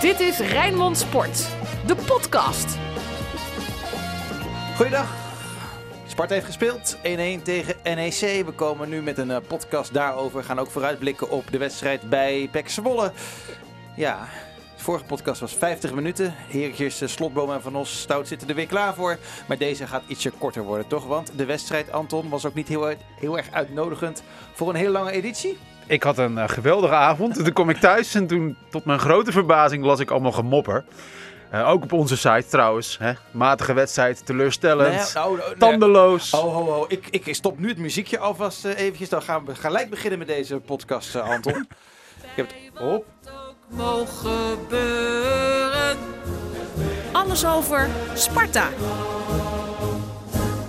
Dit is Rijnmond Sport, de podcast. Goeiedag. Sparta heeft gespeeld 1-1 tegen NEC. We komen nu met een eh, podcast daarover. We gaan ook vooruitblikken op de wedstrijd bij PEC Zwolle. Ja, de vorige podcast was 50 minuten. Heertjes, eh, Slotboom en Van Os Stout zitten er weer klaar voor. Maar deze gaat ietsje korter worden, toch? Want de wedstrijd, Anton, was ook niet heel, heel erg uitnodigend voor een hele lange editie. Ik had een eh, geweldige avond. Toen kom ik thuis en toen, tot mijn grote verbazing, las ik allemaal gemopper. Eh, ook op onze site trouwens. Hè? Matige wedstrijd, teleurstellend, Nee, nou, nou, nee. tandeloos. Oh, ho, ho. Ik, ik stop nu het muziekje alvast eh, eventjes. Dan gaan we gelijk beginnen met deze podcast, Anton. ik heb het op. Mogen gebeuren. Alles over Sparta.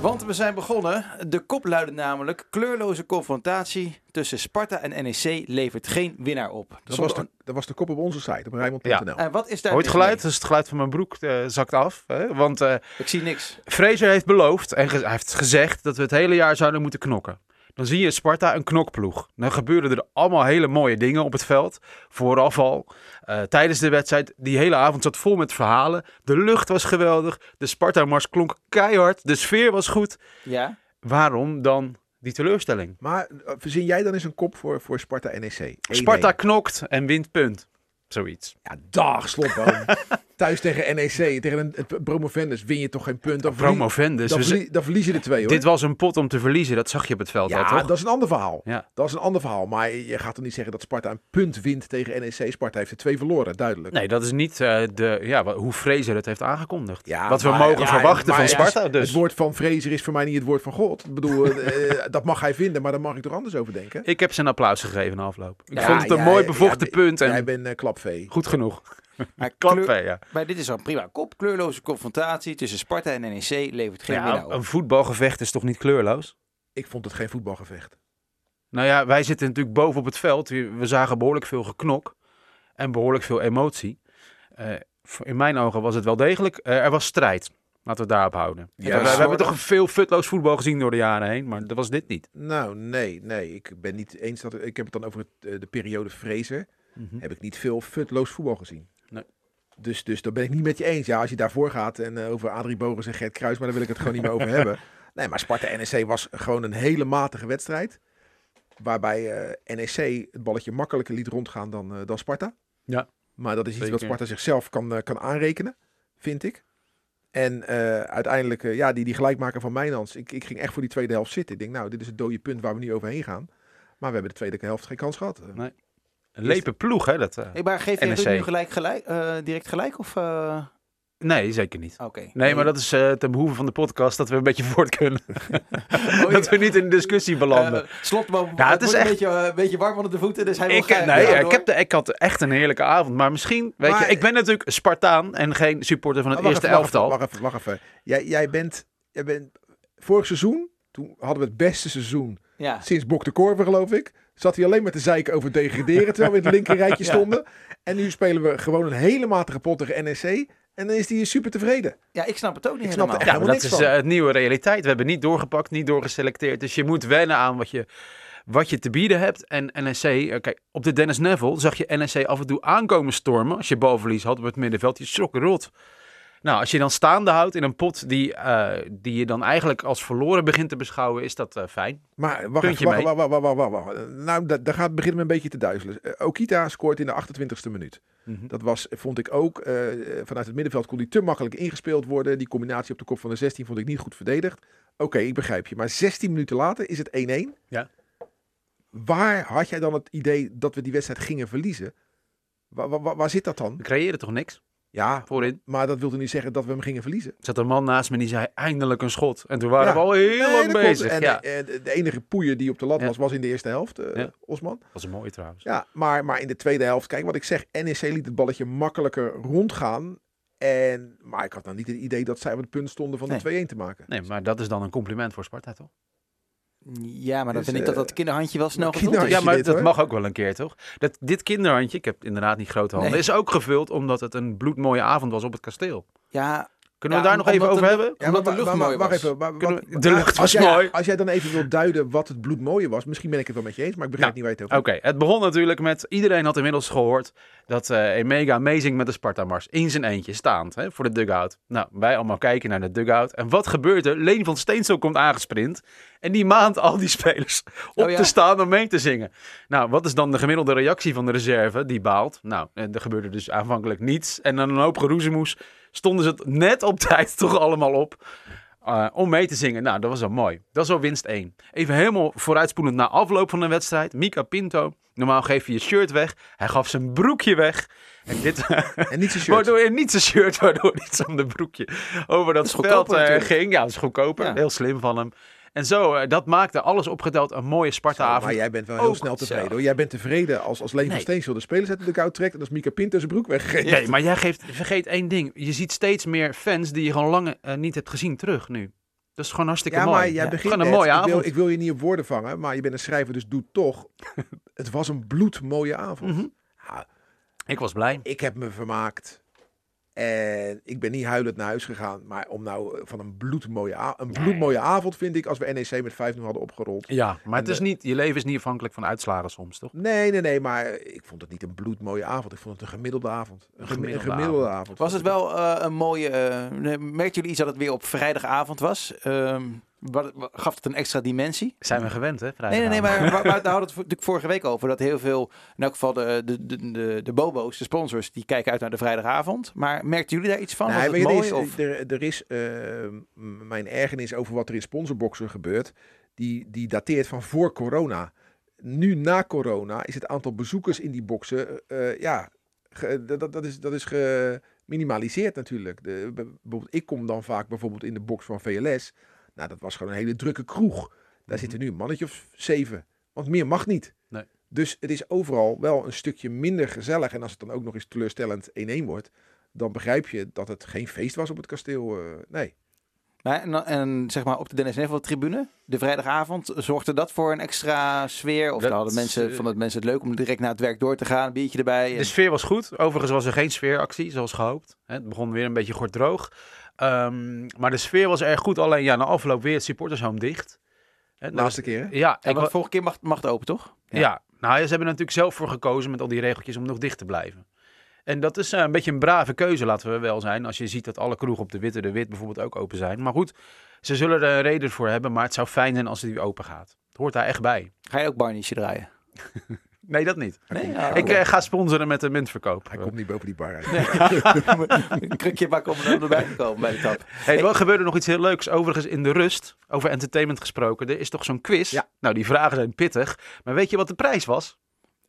Want we zijn begonnen. De kop luidde namelijk: kleurloze confrontatie tussen Sparta en NEC levert geen winnaar op. Dat was, de, dat was de kop op onze site, op Rijnmond.nl. Ja. En wat is daar Hoor je het geluid? mee? Is het geluid van mijn broek eh, zakt af. Hè? Want eh Ik zie niks. Fraser heeft beloofd en ge- hij heeft gezegd dat we het hele jaar zouden moeten knokken. Dan zie je Sparta een knokploeg. Dan gebeuren er allemaal hele mooie dingen op het veld. Vooraf al. eh, tijdens de wedstrijd. Die hele avond zat vol met verhalen. De lucht was geweldig. De Sparta-mars klonk keihard. De sfeer was goed. Ja. Waarom dan die teleurstelling? Maar eh, verzin jij dan eens een kop voor, voor Sparta NEC? 1-1. Sparta knokt en wint punt. Zoiets. Ja, dag, slotboom. Thuis tegen NEC, tegen een, het Promovendus, win je toch geen punt. Dan, Promovendus. dan, verlie- dan verlies je de twee, hoor. Dit was een pot om te verliezen. Dat zag je op het veld al, ja, toch? dat is een ander verhaal. Ja. Dat is een ander verhaal. Maar je gaat toch niet zeggen dat Sparta een punt wint tegen NEC. Sparta heeft er twee verloren, duidelijk. Nee, dat is niet eh, de, ja, hoe Fraser het heeft aangekondigd. Ja, Wat we mogen ja, verwachten van Sparta. Dus. Het woord van Fraser is voor mij niet het woord van God. Ik bedoel, eh, dat mag hij vinden, maar daar mag ik toch anders over denken. Ik heb ze een applaus gegeven na afloop. Ik vond het een mooi bevochten punt en Jij bent eh, klapvee. goed genoeg. Maar, ja. maar dit is al een prima kop. Kleurloze confrontatie tussen Sparta en NEC levert geen winnaar ja. op. Een voetbalgevecht is toch niet kleurloos? Ik vond het geen voetbalgevecht. Nou ja, wij zitten natuurlijk boven op het veld. We zagen behoorlijk veel geknok en behoorlijk veel emotie. Eh, in mijn ogen was het wel degelijk. eh, er was strijd. Laten we het daarop houden. Ja, we, we hebben toch veel futloos voetbal gezien door de jaren heen, maar dat was dit niet. Nou, nee, nee. Ik ben niet eens dat. Ik heb het dan over het, eh, de periode Fraser. Heb ik niet veel futloos voetbal gezien. Nee. Dus, dus daar ben ik niet met je eens. Ja, als je daarvoor gaat en eh, over Adrie Bogus en Gert Kruis, maar daar wil ik het gewoon niet meer over hebben. Nee, maar Sparta NEC was gewoon een hele matige wedstrijd. Waarbij eh, NEC het balletje makkelijker liet rondgaan dan, eh, dan Sparta. Ja. Maar dat is iets Zeker. wat Sparta zichzelf kan, kan aanrekenen, vind ik. En uiteindelijk, ja, die, die gelijkmaker van Mijnans. Ik, ik ging echt voor die tweede helft zitten. Ik denk, nou, dit is het dode punt waar we niet overheen gaan. Maar we hebben de tweede helft geen kans gehad. Eh, Nee. Een lepe ploeg, hè? Dat. Hey, maar geef je nu gelijk, gelijk, eh, direct gelijk? Of, eh, Nee, zeker niet. Oké. Nee, maar dat is ten behoeve van de podcast dat we een beetje voort kunnen. Oh, dat we niet in discussie belanden. Eh, slotboom Ja, het het is echt- een, beetje, een beetje warm onder de voeten, dus hij ik, nee, ja, ik, heb de, ik had echt een heerlijke avond. Maar misschien, weet Maar- je, ik ben natuurlijk Spartaan en geen supporter van het Oh, eerste even, elftal. Wacht even, wacht even. Jij, jij, bent, jij bent... Vorig seizoen, toen hadden we het beste seizoen Ja. sinds Bok de Korver, geloof ik. Zat hij alleen maar te zeiken over degraderen, terwijl we in het linkerrijtje Ja. stonden. En nu spelen we gewoon een hele matige pot tegen NEC. En dan is hij super tevreden. ja, ik snap het ook niet Ik snap helemaal. Ja, maar helemaal dat niks is van. eh, het nieuwe realiteit. We hebben niet doorgepakt, niet doorgeselecteerd. Dus je moet wennen aan wat je, wat je te bieden hebt. En NEC, eh, kijk, op de Dennis Neville zag je NEC af en toe aankomen stormen. Als je balverlies had op het middenveld, je schrok rot. Nou, als je dan staande houdt in een pot die, eh, die je dan eigenlijk als verloren begint te beschouwen, is dat eh, fijn. Maar wacht Puntje wacht, wacht, wacht, wacht, wacht. Nou, da- daar gaat het beginnen een beetje te duizelen. Eh, Okita scoort in de 28e minuut. Mhm. Dat was, vond ik ook, vanuit het middenveld kon die te makkelijk ingespeeld worden. Die combinatie op de kop van de 16 vond ik niet goed verdedigd. Oké, ik begrijp je. Maar 16 minuten later is het 1-1. Ja. Waar had jij dan het idee dat we die wedstrijd gingen verliezen? Waar, waar, waar zit dat dan? We creëren toch niks Ja, voorin? maar dat wilde niet zeggen dat we hem gingen verliezen. Er zat een man naast me die zei eindelijk een schot. En toen waren Ja. we al heel Nee, lang bezig. En ja. eh, de, de enige poeier die op de lat was, was in de eerste helft, eh. Osman. Dat was een mooie trouwens. Ja, maar, maar in de tweede helft, kijk wat ik zeg, NEC liet het balletje makkelijker rondgaan. En, maar ik had nou niet het idee dat zij op het punt stonden van de 2-1 te maken. Nee, maar dat is dan een compliment voor Sparta, toch? Ja, maar dan Dus, vind ik dat eh, dat kinderhandje wel snel gevuld is. Ja, maar dit, dat hoor. mag ook wel een keer, toch? Dat, dit kinderhandje, ik heb inderdaad niet grote handen, Nee. is ook gevuld omdat het een bloedmooie avond was op het kasteel. Ja, Kunnen we Ja, daar nog even over de- hebben? Omdat de lucht mooi was. even. maar- Kunnen wat- we- de lucht als was jij, mooi. Als jij dan even wilt duiden wat het bloedmooie was, misschien ben ik het wel met je eens, maar ik begrijp Nou, niet waar je het over Oké, het begon natuurlijk met... Iedereen had inmiddels gehoord dat eh Emega meezingt met de Sparta-mars. In zijn eentje, staand, hè, voor de dugout. Nou, wij allemaal kijken naar de dugout. En wat gebeurt er? Leen van Steensel komt aangesprint. En die maand al die spelers op Oh ja. te staan om mee te zingen. Nou, wat is dan de gemiddelde reactie van de reserve? Die baalt. Nou, eh, er gebeurde dus aanvankelijk niets. En dan een hoop geroezemoes stonden ze het net op tijd toch allemaal op. eh, om mee te zingen. Nou, dat was wel mooi. Dat is al winst 1. Even helemaal vooruitspoelend na afloop van de wedstrijd. Mika Pinto. Normaal geef je je shirt weg. Hij gaf zijn broekje weg. En dit, En niet zijn shirt. waardoor je niet zijn shirt, waardoor niet zo'n broekje over dat goedkoper eh, ging. Ja, dat is goedkoper. Ja. Heel slim van hem. En zo, eh, dat maakte alles opgeteld een mooie Sparta-avond. maar jij bent wel heel Ook snel tevreden hoor. Jij bent tevreden als, als Leen van Nee. Steensel de spelers uit de koud trekt en als Mika Pinto zijn broek weggeeft. Nee, maar jij geeft, vergeet één ding. Je ziet steeds meer fans die je gewoon lang eh, niet hebt gezien terug nu. Dat is gewoon hartstikke Ja, mooi. maar jij Ja, begint Gewoon een mooie ik wil, avond. ik wil je niet op woorden vangen, maar je bent een schrijver, dus doe toch. het was een bloedmooie avond. Mhm. Ja, Ik was blij. ik heb me vermaakt. En ik ben niet huilend naar huis gegaan. Maar om nou eh, van een bloedmooie, een bloedmooie avond vind ik als we NEC met 5-0 hadden opgerold. Ja, maar het En is de- niet, je leven is niet afhankelijk van uitslagen soms, toch? Nee, nee, nee, maar ik vond het niet een bloedmooie avond. Ik vond het een gemiddelde avond. Een, gemi- een gemiddelde gemiddelde avond. Was het wel eh, een mooie... eh merkten jullie iets dat het weer op vrijdagavond was? Ehm, wat, wat- gaf het een extra dimensie? Zijn we gewend, hè? Nee, nee, nee, maar, maar, maar daar hadden we het natuurlijk vorige week over. Dat heel veel, in elk geval de, de, de, de, de bobo's, de sponsors, die kijken uit naar de vrijdagavond. Maar merkten jullie daar iets van? Nee, mooi? er is, of? er, er is eh, mijn ergernis over wat er in sponsorboxen gebeurt. Die, die dateert van voor corona. Nu na corona is het aantal bezoekers in die boxen, eh, ja, ge- dat, dat- dat is, dat is geminimaliseerd natuurlijk. De, bijvoorbeeld, ik kom dan vaak bijvoorbeeld in de box van VLS. Nou, dat was gewoon een hele drukke kroeg. Daar zitten nu een mannetje of zeven. Want meer mag niet. Nee. Dus het is overal wel een stukje minder gezellig. En als het dan ook nog eens teleurstellend 1-1 wordt, dan begrijp je dat het geen feest was op het kasteel. eh, nee. Maar, en, zeg maar op de Dennis Neville tribune, de vrijdagavond, zorgde dat voor een extra sfeer? Of Dat- hadden mensen, vonden het mensen het leuk om direct naar het werk door te gaan, een biertje erbij? en- De sfeer was goed. Overigens was er geen sfeeractie, zoals gehoopt. Hè, Het begon weer een beetje kort droog. Ehm, maar de sfeer was erg goed. Alleen ja, na afloop weer het supportershome dicht. Dat Laatste keer. hè? Ja, en vorige keer mag, mag het open, toch? ja. nou ja, ze hebben er natuurlijk zelf voor gekozen met al die regeltjes om nog dicht te blijven. En dat is eh, een beetje een brave keuze, laten we wel zijn. Als je ziet dat alle kroegen op de Witte de Wit bijvoorbeeld ook open zijn. Maar goed, ze zullen er een reden voor hebben. Maar het zou fijn zijn als het weer open gaat. Het hoort daar echt bij. Ga je ook Barney'tje draaien? Nee, dat niet. Nee? Ja, Ik eh, ga sponsoren met de muntverkoop. Hij komt niet boven die bar uit. een krukje bakken om er erbij te komen bij de tap. Hey, er gebeurde nog iets heel leuks. Overigens in de rust, over entertainment gesproken. Er is toch zo'n quiz? Ja. Nou, die vragen zijn pittig. Maar weet je wat de prijs was?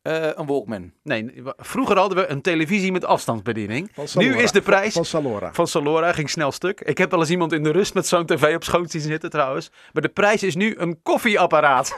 Eh, een Walkman. Nee, vroeger hadden we een televisie met afstandsbediening. Van Salora. Nu is de prijs Van Salora. van Salora, ging snel stuk. Ik heb wel eens iemand in de rust met zo'n tv op schoot zien zitten trouwens. Maar de prijs is nu een koffieapparaat.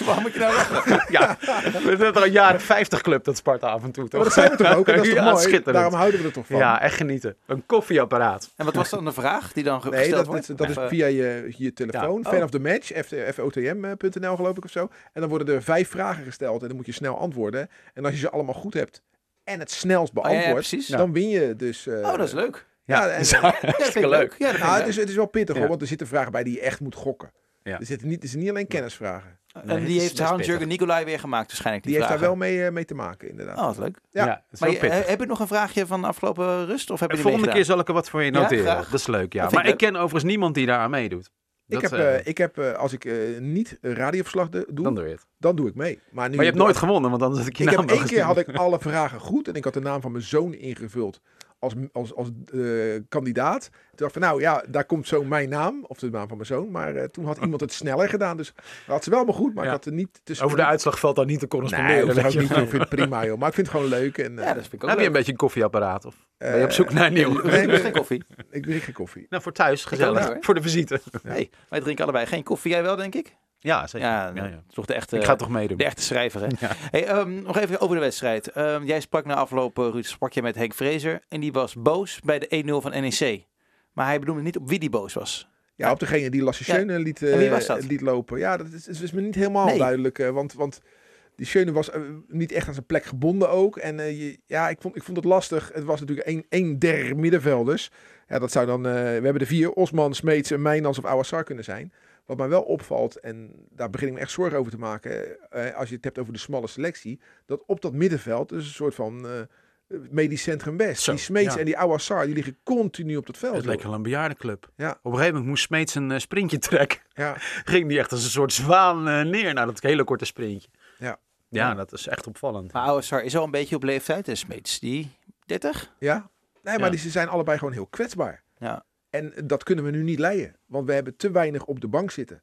Waarom moet je nou lachen? ja, we hebben toch een jaren 50 club, dat Sparta af en toe, toch? Maar dat zijn we toch ook? En dat is toch Ja, mooi? schitterend. Daarom houden we er toch van? Ja, echt genieten. Een koffieapparaat. En wat was dan de vraag die dan ge- Nee, gesteld dat, wordt? dat, dat is eh, via je, je telefoon. Ja. Fan Oh. of the match, fotm.nl geloof ik of zo. En dan worden er vijf vragen gesteld en dan moet je snel antwoorden. En als je ze allemaal goed hebt en het snelst Oh, ja, ja, beantwoord, dan win je dus... eh, Oh, dat is leuk. Ja, en- dat is Ja, dat vind ik hartstikke leuk. Ja, Nou, het, is, het is wel pittig Ja. hoor, want er zitten vragen bij die je echt moet gokken. Ja. Er zitten niet, het zijn niet alleen kennisvragen. Nee, en die is heeft Hans-Jurgen pittig. Nicolai weer gemaakt waarschijnlijk. Die Die, heeft daar wel mee, eh, mee te maken inderdaad. Oh, wat leuk. Ja. Is Maar je, pittig. heb je nog een vraagje van de afgelopen rust? Of heb je De volgende keer zal ik er wat voor je noteren. dat is leuk, ja. Dat Maar ik ik ken overigens niemand die daar aan meedoet. Ik heb, eh, eh, ik heb eh, als ik eh, niet radioverslag de- doe, dan dan, doe het. doe ik mee. Maar, nu Maar je hebt nooit gewonnen, want dan zet ik je Ik heb één keer had ik alle vragen goed en ik had de naam van mijn zoon ingevuld als, als, als eh, kandidaat. Toen dacht ik van nou ja, daar komt zo mijn naam, of de naam van mijn zoon. Maar eh, toen had iemand het sneller gedaan, dus dat had ze wel maar goed. Maar Ja. ik had er niet tussen. Over de uitslag valt dan niet te Nee, corresponderen. dat weet ook je niet. Ik vind het prima joh. Maar ik vind het gewoon leuk. En, eh, Ja, dat vind ik ook Heb je een beetje een koffieapparaat? Of ben je eh, op zoek naar een nieuw? nee, Nee, nee. geen koffie. Ik drink geen koffie. Nou, voor thuis, gezellig. voor de visite. Nee, wij drinken allebei geen koffie. Jij wel, denk ik? Ja, zeker. Ja, toch de echte, Ik ga toch meedoen. de echte schrijver, hè? Ja. Hey, ehm, nog even over de wedstrijd. Ehm, jij sprak na afloop, eh, Ruud, sprak je met Henk Vrezer. En die was boos bij de 1-0 van NEC. Maar hij bedoelde niet op wie die boos was. Ja, op degene die Lasse Ja. Schöne liet, eh, liet lopen. Ja, dat is, is, is me niet helemaal Nee. duidelijk. eh, want, want die Schöne was niet echt aan zijn plek gebonden ook. En eh, je- ja, ik vond, ik vond het lastig. Het was natuurlijk één, één der middenvelders. Ja, dat zou dan, eh, we hebben de vier, Osman, Smeets, en Mijnans of Awassar kunnen zijn. Wat mij wel opvalt, en daar begin ik me echt zorgen over te maken, eh, als je het hebt over de smalle selectie, dat op dat middenveld, dus een soort van eh, medisch centrum West, Zo, die Smeets ja. en die Awassar, die liggen continu op dat veld. Het leek joh. wel een bejaardenclub. Ja. Op een gegeven moment moest Smeets een eh, sprintje trekken. Ja, Ging die echt als een soort zwaan neer naar dat hele korte sprintje. Ja. Ja, dat is echt opvallend. Maar Ouassar is al een beetje op leeftijd. En Smeets, die 30? ja. Nee, maar Ja. die, ze zijn allebei gewoon heel kwetsbaar. Ja. En dat kunnen we nu niet leiden, want we hebben te weinig op de bank zitten.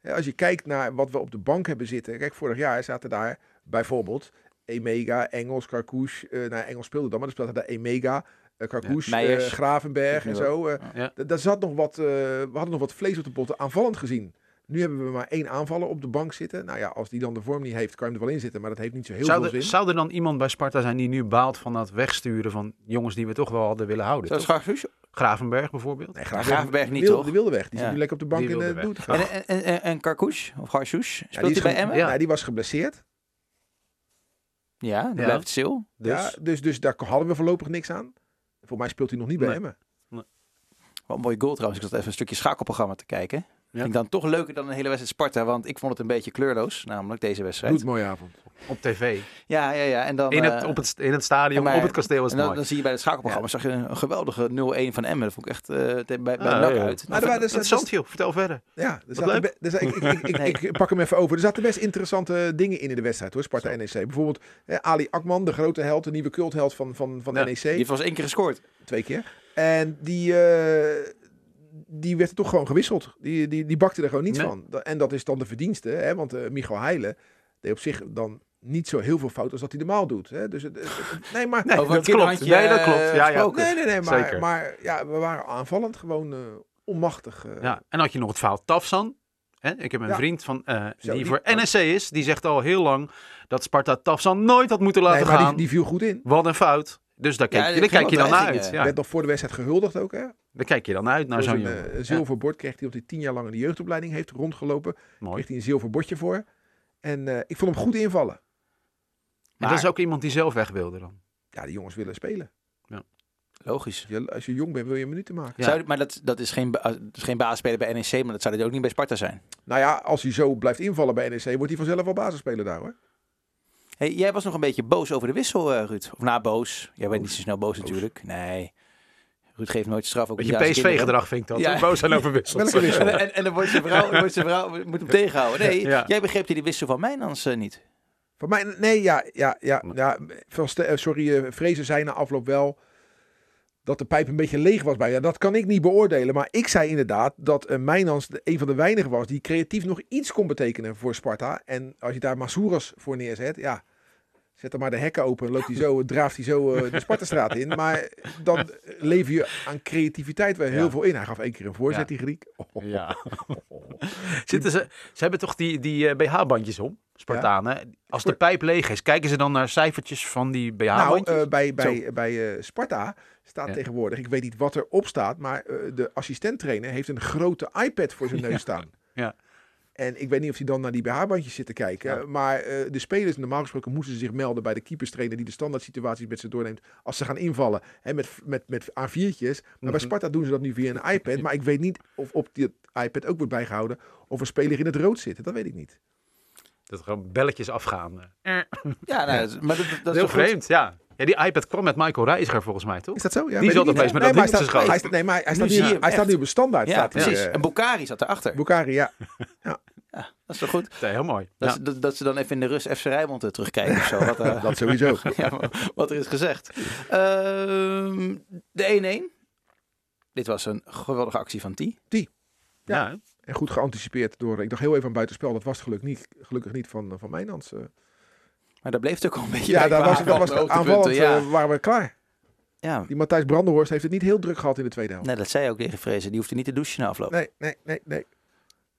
Hè, Als je kijkt naar wat we op de bank hebben zitten. Kijk, vorig jaar zaten daar bijvoorbeeld Emega, Engels, Karkoes. eh nou, Engels speelde dan, maar dan speelde daar Emega, uh, Karkoes, Ja, Meijers. Gravenberg en zo. Ja. Daar zat nog wat, eh, we hadden nog wat vlees op de botten aanvallend gezien. Nu hebben we maar één aanvaller op de bank zitten. Nou ja, als die dan de vorm niet heeft, kan je hem er wel in zitten. Maar dat heeft niet zo heel Zou veel er, zin. zou er dan iemand bij Sparta zijn die nu baalt van dat wegsturen van jongens die we toch wel hadden willen houden? Graafshoes? Gravenberg bijvoorbeeld? Nee, Gravenberg niet, die wil- toch? Die wilde weg. Die Ja. zit nu lekker op de bank Die in wilde de weg. doet. En, en, en, en Karkouche? Of Garshoes? Ja, Speelt die hij bij Emmen? Ja. Ja, die was geblesseerd. Ja, dan Ja. blijft het stil. Dus, Ja, dus, dus daar hadden we voorlopig niks aan. Voor mij speelt hij nog niet bij Nee. Emmen. Wat een mooie goal trouwens. Ik zat even een stukje schakelprogramma te kijken. Ja. Vind ik dan toch leuker dan een hele wedstrijd Sparta. Want ik vond het een beetje kleurloos. Namelijk deze wedstrijd. Doet een mooie avond. op tv. Ja, ja, ja. En dan, In het, eh, op het, in het stadion, maar- op het kasteel was en het dan, mooi. dan zie je bij het schakelprogramma zag je een geweldige 0-1 van Emmen. Dat vond ik echt eh, te- bij, bij Ah, NAC ja. uit. Maar waren dus, Interessant, joh. Vertel verder. ja, Wat zaten leuk. be- zaten- ik, ik, ik, Nee. ik pak hem even over. Er zaten best interessante dingen in in de wedstrijd hoor, Sparta NEC. Bijvoorbeeld eh, Ali Akman, de grote held, de nieuwe cultheld van, van, van Ja, NEC. Die heeft wel eens één keer gescoord. Twee keer. En die, eh, die werd er toch gewoon gewisseld. Die, die, die bakte er gewoon niets Nee. van. En dat is dan de verdienste. Hè? Want eh Michael Heijlen deed op zich dan niet zo heel veel fout als dat hij normaal doet. Hè? Dus het, het- het- nee, maar... Nee, een dat klopt. Nee, dat klopt. Ja, ja. Nee, nee, nee, maar, Zeker. maar ja, we waren aanvallend gewoon eh, onmachtig. eh. Ja, en had je nog het verhaal Tafsan. Hè? Ik heb een Ja. vriend van, eh, Zo, die die- voor NSC is. Die zegt al heel lang dat Sparta Tafsan nooit had moeten laten nee, maar gaan. die, die viel goed in. Wat een fout. Dus daar, Ja, kijk, je- daar kijk je dan naar uit. Ja. Werd nog voor de wedstrijd gehuldigd ook, hè? Daar kijk je dan uit naar Dus zo'n een, jongen. eh, een zilver bord kreeg hij op die tien jaar lang in de jeugdopleiding heeft rondgelopen. Mooi. Kreeg hij een zilver bordje voor. En eh, ik vond hem goed invallen. En dat is ook iemand die zelf weg wilde dan. Ja, die jongens willen spelen. Logisch. Als je, als je jong bent, wil je minuten maken. Ja. Zou, maar dat, dat is geen, dat is geen basisspeler bij NEC, maar dat zou dit ook niet bij Sparta zijn. Nou ja, als hij zo blijft invallen bij NEC, wordt hij vanzelf wel basisspeler daar hoor. Hey, jij was nog een beetje boos over de wissel, eh, Ruud. Of na boos. Jij bent niet zo snel boos Boos. natuurlijk. Nee. Ruud geeft nooit straf. Ook Beetje kinderen. PSV-gedrag vind ik dat. Ja. Boos zijn over wissels. En, en, en dan wordt zijn vrouw, wordt zijn vrouw moet hem tegenhouden. Nee, Ja. jij begreep die wissel van Mijnans eh, niet. Van mij, nee, ja, ja, ja. ja van Ste- eh, sorry, eh, Vrezen zei na afloop wel dat de pijp een beetje leeg was bij. Ja, dat kan ik niet beoordelen. Maar ik zei inderdaad dat uh, Mijnans een van de weinigen was die creatief nog iets kon betekenen voor Sparta. En als je daar Masouras voor neerzet, ja, zet er maar de hekken open. Loopt hij zo, draaft hij zo eh, de Spartastraat in. Maar dan lever je aan creativiteit wel heel Ja. veel in. Hij gaf één keer een voorzet, die Griek. Oh, Ja. Zitten ze, ze hebben toch die, die eh, BH-bandjes om, Spartanen. Als de pijp leeg is, kijken ze dan naar cijfertjes van die Nou, BH-bandjes? eh, bij, bij, bij Sparta staat Ja. tegenwoordig, ik weet niet wat er op staat, maar de assistent-trainer heeft een grote iPad voor zijn neus staan. Ja. En ik weet niet of hij dan naar die BH-bandjes zit te kijken. Ja. Maar eh, de spelers, normaal gesproken, moesten ze zich melden bij de keeperstrainer die de standaard situaties met ze doorneemt als ze gaan invallen. Hè, met, met, met A4'tjes. Maar bij Mhm. Sparta doen ze dat nu via een iPad. Maar ik weet niet of op die iPad ook wordt bijgehouden of een speler in het rood zit. Dat weet ik niet. Dat er gewoon belletjes afgaan. Ja, nou, maar dat, dat is Heel goed? vreemd, ja. ja. Die iPad kwam met Michael Reiziger volgens mij, toch? Is dat zo? Ja, Die zat opeens met nee, dat maar ding hij staat, nee, maar hij Nu staat, nu, hij staat echt. nu op een standaard. Ja, staat precies. eh, En Bukari zat erachter. Bukari, ja. Ja, dat is toch goed? Heel mooi. Dat, Ja. ze- dat, dat ze dan even in de rust FC Rijnmond eh, terugkijken of zo. Wat, eh, Dat sowieso. ja, wat er is gezegd. Ehm, de 1-1. Dit was een geweldige actie van T. Ja. En goed geanticipeerd door, ik dacht heel even aan buitenspel, dat was gelukkig niet, gelukkig niet van, van Mijnans. eh. Maar daar bleef het ook al een beetje Ja, daar was, dat was hoogtepunten, aanvallend, Ja. waren we klaar. ja. Die Matthijs Brandenhorst heeft het niet heel druk gehad in de tweede helft. Nee, dat zei je ook tegen Vrezen. Die hoefde niet te douchen na afloop. Nee, nee, nee, nee.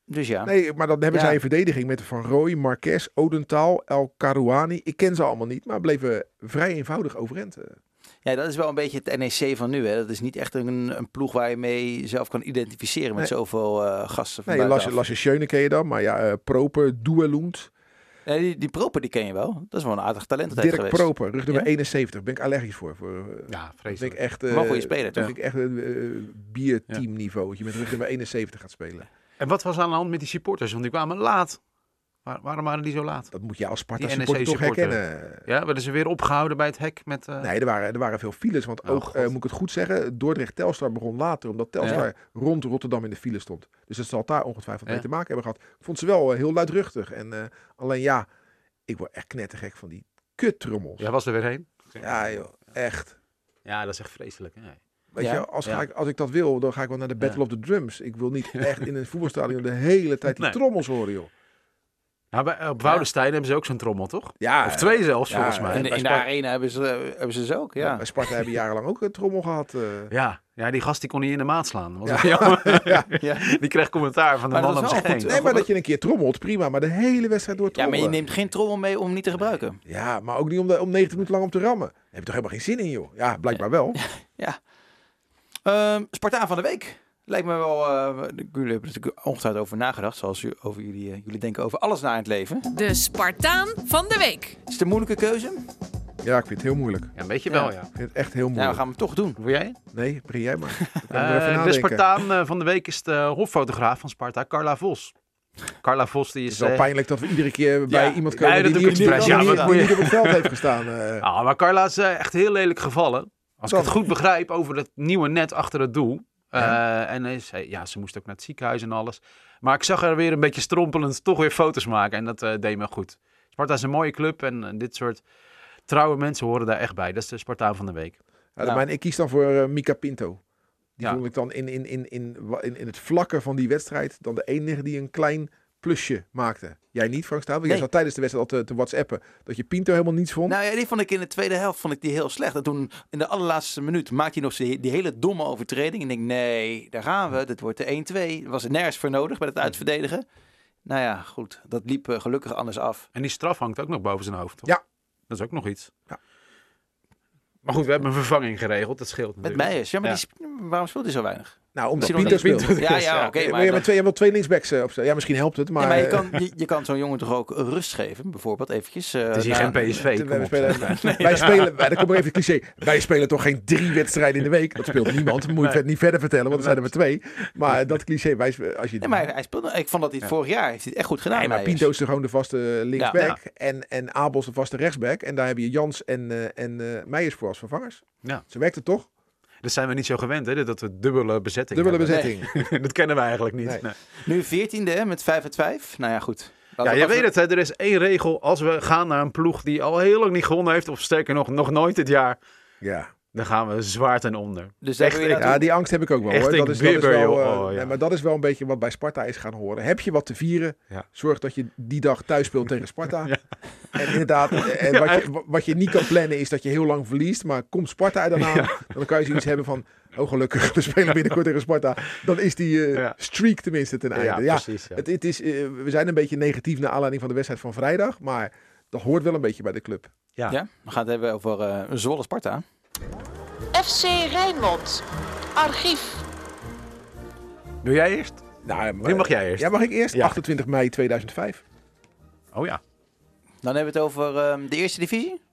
Dus ja. Nee, maar dan hebben Ja. zij een verdediging met Van Rooij, Marques, Odentaal, El Karouani. Ik ken ze allemaal niet, maar bleven vrij eenvoudig overeind. eh. ja, dat is wel een beetje het NEC van nu. Hè. Dat is niet echt een, een ploeg waar je mee zelf kan identificeren met Nee. zoveel eh, gasten van Nee. Lasse, Lasse Schöne ken je dan, maar ja, eh, Proper, Duelund. Nee, die, die Proper die ken je wel. Dat is wel een aardig talent Dirk geweest. Proper, rug nummer Ja? 71. Ben ik allergisch voor. voor Ja, vreselijk. ik echt, Wel een eh, goede speler, toch? vind ik echt een bierteamniveau. Dat je met rug nummer 71 gaat spelen. En wat was aan de hand met die supporters? Want die kwamen laat. Waar, waarom waren die zo laat? Dat moet je als Sparta supporter toch herkennen. Ja, werden ze weer opgehouden bij het hek met... eh, Nee, er waren, er waren veel files. Want Oh, ook, eh, moet ik het goed zeggen, Dordrecht-Telstar begon later. Omdat Telstar rond Rotterdam in de file stond. Dus het zal daar ongetwijfeld mee Ja. te maken hebben gehad. Ik vond ze wel eh, heel luidruchtig. En eh, alleen ja, ik word echt knettergek van die kuttrommels. Jij was er weer heen? Ja joh, echt. Ja, dat is echt vreselijk. hè. Weet Ja, je, als, ja. ga ik, als ik dat wil, dan ga ik wel naar de Battle Ja. of the Drums. Ik wil niet echt in een voetbalstadion de hele tijd die Nee. trommels horen, joh. Nou, bij, op Woudenstein hebben ze ook zo'n trommel, toch? Ja, Of twee zelfs, ja, volgens mij. bij in de arena hebben ze, hebben ze ze ook, ja. ja. bij Sparta hebben jarenlang ook een trommel gehad. eh. Ja, ja, die gast die kon niet in de maat slaan. Dat was Ja. ja. Die kreeg commentaar van de man wel zich? Nee, maar dat je een keer trommelt, prima. Maar de hele wedstrijd door Ja, maar trommelen. je neemt geen trommel mee om niet te gebruiken. Ja, maar ook niet om, de, om 90 minuten lang om te rammen. Daar heb je toch helemaal geen zin in, joh? Ja, blijkbaar wel. Ehm Spartaan van de week. Lijkt me wel... eh, jullie hebben er natuurlijk ongetwijfeld over nagedacht. Zoals u, over jullie, eh, jullie denken over alles na in het leven. De Spartaan van de week. Is het een moeilijke keuze? Ja, ik vind het heel moeilijk. Ja, een beetje Ja. wel, ja. Ik vind het echt heel Ja, we moeilijk. gaan hem toch doen. Wil jij? Nee, begin jij maar. Eh, de. Spartaan van de week is de hoffotograaf van Sparta, Carla Vos. Carla Vos die Het is... is wel eh, pijnlijk dat we iedere keer bij Ja. iemand Ja, komen dat die, die, ik die, die- Ja, die- maar die dat moet niet op het veld heeft gestaan. Ah, maar Carla is echt heel lelijk gevallen. Als ik het goed begrijp over het nieuwe net achter het doel. Eh, en is, ja, ze moest ook naar het ziekenhuis en alles. Maar ik zag haar weer een beetje strompelend toch weer foto's maken. En dat eh, deed me goed. Sparta is een mooie club en eh, dit soort trouwe mensen horen daar echt bij. Dat is de Spartaan van de week. Ja, ik kies dan voor Mika Pinto. Die Ja. vond ik dan in, in, in, in, in, in het vlakke van die wedstrijd dan de enige die een klein plusje maakte. Jij niet, Frank Staal? Want Jij Nee. zat tijdens de wedstrijd al te, te whatsappen dat je Pinto helemaal niets vond. Nou ja, die vond ik in de tweede helft vond ik die heel slecht. En toen in de allerlaatste minuut maakte hij nog die, die hele domme overtreding. En ik denk, nee, daar gaan we. Dit wordt de 1-2. Er was er nergens voor nodig bij het uitverdedigen. Nou ja, goed. Dat liep eh, gelukkig anders af. En die straf hangt ook nog boven zijn hoofd. Toch? Ja. Dat is ook nog iets. Ja. Maar goed, we hebben een vervanging geregeld. Dat scheelt Met natuurlijk. Meijers. Ja, maar Ja. Die, waarom speelt hij zo weinig? Nou, omdat Misschien Pinto omdat speelt. Ja, ja, Ja. oké. maar maar je, dan- hebt twee, je hebt wel twee linksbacks eh, opstellen. Ja, misschien helpt het, maar... Ja, maar je eh, kan, je, je kan zo'n jongen toch ook rust geven, bijvoorbeeld eventjes. eh, Het is hier na- geen PSV. wij op. spelen, wij spelen, wij- dan komt er even het cliché. Wij spelen toch geen drie wedstrijden in de week. Dat speelt niemand. Moet je Nee. niet verder vertellen, want er zijn er maar twee. Maar dat cliché, wij, als je Nee, maar hij speelde, ik vond dat hij het vorig jaar heeft hij het echt goed gedaan. Nee, maar. Pinto is gewoon de vaste linksback. En, en Abels de vaste rechtsback. En daar heb je Jans en, eh en eh Meijers voor als vervangers. Ja. Ze werkt het toch? Dat zijn we niet zo gewend, hè? Dat we dubbele bezetting Dubbele hebben. bezetting. dat kennen we eigenlijk niet. Nee. Nee. Nu 14e hè, met 5 uit 5. Nou ja, goed. Ja, je weet het, hè? er is één regel. Als we gaan naar een ploeg die al heel lang niet gewonnen heeft, of sterker nog, nog nooit dit jaar, Ja. Dan gaan we zwaar ten onder. Dus Echt, ja, die angst heb ik ook wel. Echt Hoor. Dat, een is, dat, is wel, eh, Oh, ja. nee, maar dat is wel een beetje wat bij Sparta is gaan horen. Heb je wat te vieren, Ja. zorg dat je die dag thuis speelt tegen Sparta. Ja. En inderdaad, en Ja, wat, je, wat je niet kan plannen is dat je heel lang verliest. Maar komt Sparta er dan aan, dan kan je zoiets hebben van... Oh gelukkig, we spelen binnenkort tegen Sparta. Dan is die eh, Ja. streak tenminste ten einde. Ja, precies. Ja. Het, het is, eh, we zijn een beetje negatief naar aanleiding van de wedstrijd van vrijdag. Maar dat hoort wel een beetje bij de club. Ja. Ja, we gaan het hebben over eh Zwolle Sparta. FC Rijnmond. Archief. Doe jij eerst? Nou, Nu mag jij eerst. Ja, mag ik eerst? Ja. 28 mei 2005. Oh ja. Dan hebben we het over ehm, de eerste divisie.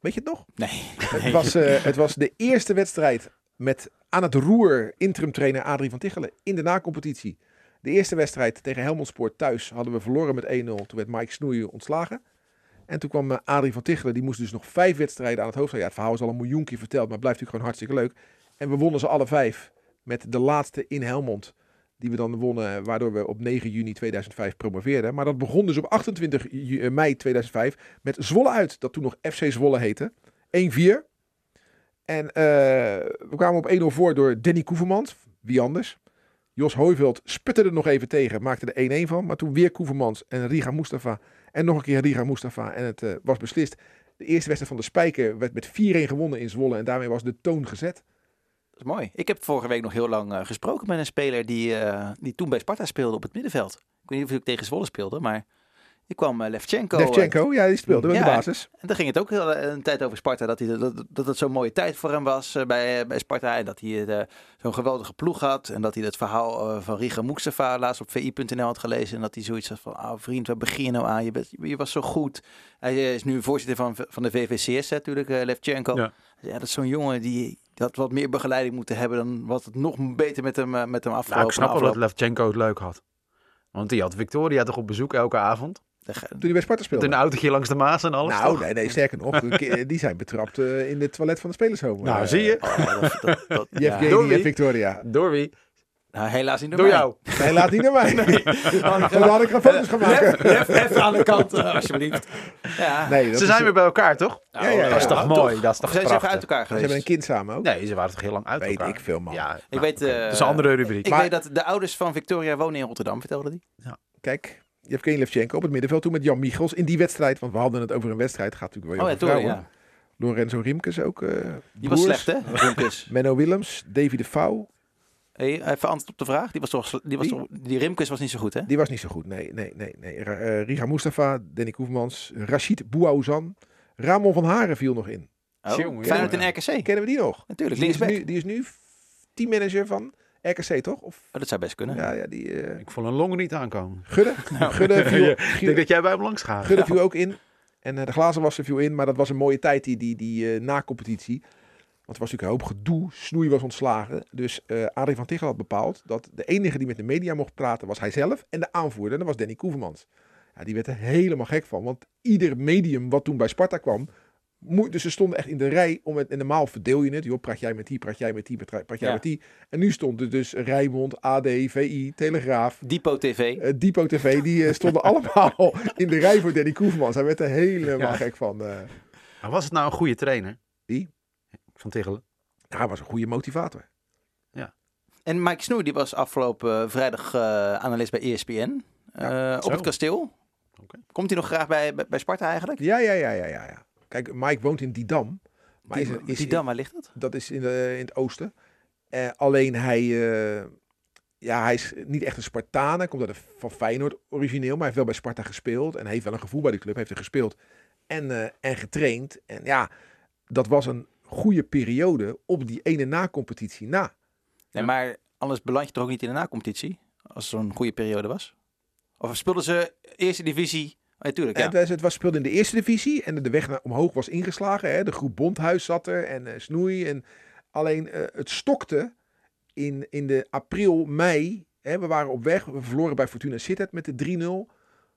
Weet je het nog? Nee. Het was, eh, het was de eerste wedstrijd met aan het roer interim trainer Adrie van Tichelen in de nacompetitie. De eerste wedstrijd tegen Helmond Sport thuis hadden we verloren met 1-0. Toen werd Mike Snoeien ontslagen. En toen kwam eh, Adrie van Tichelen, die moest dus nog vijf wedstrijden aan het hoofd. Ja, het verhaal is al een miljoen keer verteld, maar het blijft natuurlijk gewoon hartstikke leuk. En we wonnen ze alle vijf met de laatste in Helmond. Die we dan wonnen, waardoor we op 9 juni 2005 promoveerden. Maar dat begon dus op 28 ju- eh, mei 2005 met Zwolle uit, dat toen nog FC Zwolle heette. 1-4. En eh, we kwamen op 1-0 voor door Danny Koevermans. Wie anders? Jos Hooiveld sputte er nog even tegen, maakte er 1-1 van. Maar toen weer Koevermans en Riga Mustafa. En nog een keer Riga Mustafa. En het eh, was beslist. De eerste wedstrijd van de Spijker werd met 4-1 gewonnen in Zwolle. En daarmee was de toon gezet. Dat is mooi. Ik heb vorige week nog heel lang eh, gesproken met een speler die, eh, die toen bij Sparta speelde op het middenveld. Ik weet niet of ik tegen Zwolle speelde, maar Die kwam uh, Levchenko. Levchenko, ja, die speelde in ja, de basis. En daar ging het ook heel, een tijd over Sparta. Dat, hij, dat, dat het zo'n mooie tijd voor hem was uh, bij, bij Sparta. En dat hij uh, zo'n geweldige ploeg had. En dat hij het verhaal van Riga Mustafa laatst op vi.nl had gelezen. En dat hij zoiets had van, oh, vriend, waar begin je nou aan? Je, bent, je was zo goed. Hij is nu voorzitter van, van de VVCS natuurlijk, Levchenko. Ja. ja, dat is zo'n jongen die dat wat meer begeleiding moeten hebben dan wat het nog beter met hem, met hem afgelopen. Nou, ik snap wel dat Levchenko het leuk had. Want die had Victoria toch op bezoek elke avond? Toen hij bij Sparta speelde. Toen een autootje langs de Maas en alles. Nou, toch? nee, nee, sterker nog. die zijn betrapt uh, in het toilet van de spelershome. Nou, uh, zie je. Oh, dat, dat, dat, ja. Door Victoria. Door wie? Nou, helaas niet door, door mij. jou. Helaas niet door mij. Nee. Dan had ik er foto's gemaakt. Even aan de kant, uh, alsjeblieft. Ja. Nee, Ze zijn is... weer bij elkaar, toch? Nou, ja, ja, ja, dat is toch mooi? Dat is toch Zijn ze even uit elkaar geweest? Ze hebben een kind samen ook. Nee, ze waren toch heel lang uit weet elkaar? Weet ik veel, man. Ja, ik nou, weet, okay. dat is een andere rubriek. Ik maar... weet dat de ouders van Victoria wonen in Rotterdam, vertelde die. Ja. Kijk, Jevgeny Levchenko op het middenveld toen met Jan Michels in die wedstrijd. Want we hadden het over een wedstrijd. Gaat natuurlijk wel oh, over ja, vrouwen. Ja. Lorenzo Riemkes ook. Uh, die was slecht, hè? Riemkes. Menno Willems, Davy de Vouw. Hey, even antwoord op de vraag. Die was toch, die was Die? toch, die Rimkes was niet zo goed, hè? Die was niet zo goed. Nee, nee, nee. nee. Uh, Riga Mustafa, Danny Koefmans, Rashid Bouaouzan. Ramon van Haren viel nog in. Oh, Jongen, Feyenoord jongen. en RKC. Kennen we die nog? Natuurlijk, Die is, nu, die is nu teammanager van RKC, toch? Of, Oh, dat zou best kunnen. ja, ja, die... uh, Ik vond een long niet aankomen. Gudde. Gudde viel, Ik denk dat jij bij hem langs gaat. Gudde viel ook in. En uh, de glazenwasser viel in. Maar dat was een mooie tijd, die, die, die uh, na-competitie. Want er was natuurlijk een hoop gedoe. Snoei was ontslagen. Dus uh, Adrie van Tichel had bepaald dat de enige die met de media mocht praten was hij zelf. En de aanvoerder, en dat was Danny Koevermans. Ja, die werd er helemaal gek van. Want ieder medium wat toen bij Sparta kwam... Dus ze stonden echt in de rij om het. En normaal verdeel je het. Joh, praat jij met die, praat jij met die, praat jij Ja. met die. En nu stond er dus Rijnmond, AD, VI, Telegraaf, Depot TV. eh, Depot TV. Die eh, stonden allemaal in de rij voor Danny Koevermans. Hij werd er helemaal Ja. gek van. eh. Maar was het nou een goede trainer? Wie? Van Tichelen. Nou, hij was een goede motivator. En Mike Snoei, die was afgelopen eh, vrijdag eh, analist bij ESPN. Ja, eh, op het kasteel. Oké. Komt hij nog graag bij, bij, bij Sparta eigenlijk? Ja, ja, ja, ja, ja. ja. Kijk, Mike woont in Didam. Maar die, is, dan, waar ligt dat? dat is in, de, in het oosten. Eh, alleen hij, eh, ja, hij is niet echt een Spartaan. Hij komt uit de, van Feyenoord origineel, maar hij heeft wel bij Sparta gespeeld. En heeft wel een gevoel bij de club, heeft er gespeeld en, eh, en getraind. En ja, dat was een goede periode op die ene na-competitie na. Nee, maar anders beland je toch ook niet in de na-competitie? Als het zo'n goede periode was? Of speelden ze eerste divisie? Oh, ja, tuurlijk, ja. Het, was, het was speelde in de eerste divisie en de weg naar omhoog was ingeslagen. Hè. De groep Bondhuis zat er en eh, Snoei. En alleen eh, het stokte in, in de april, mei. Hè. We waren op weg. We verloren bij Fortuna Sittard met de 3-0.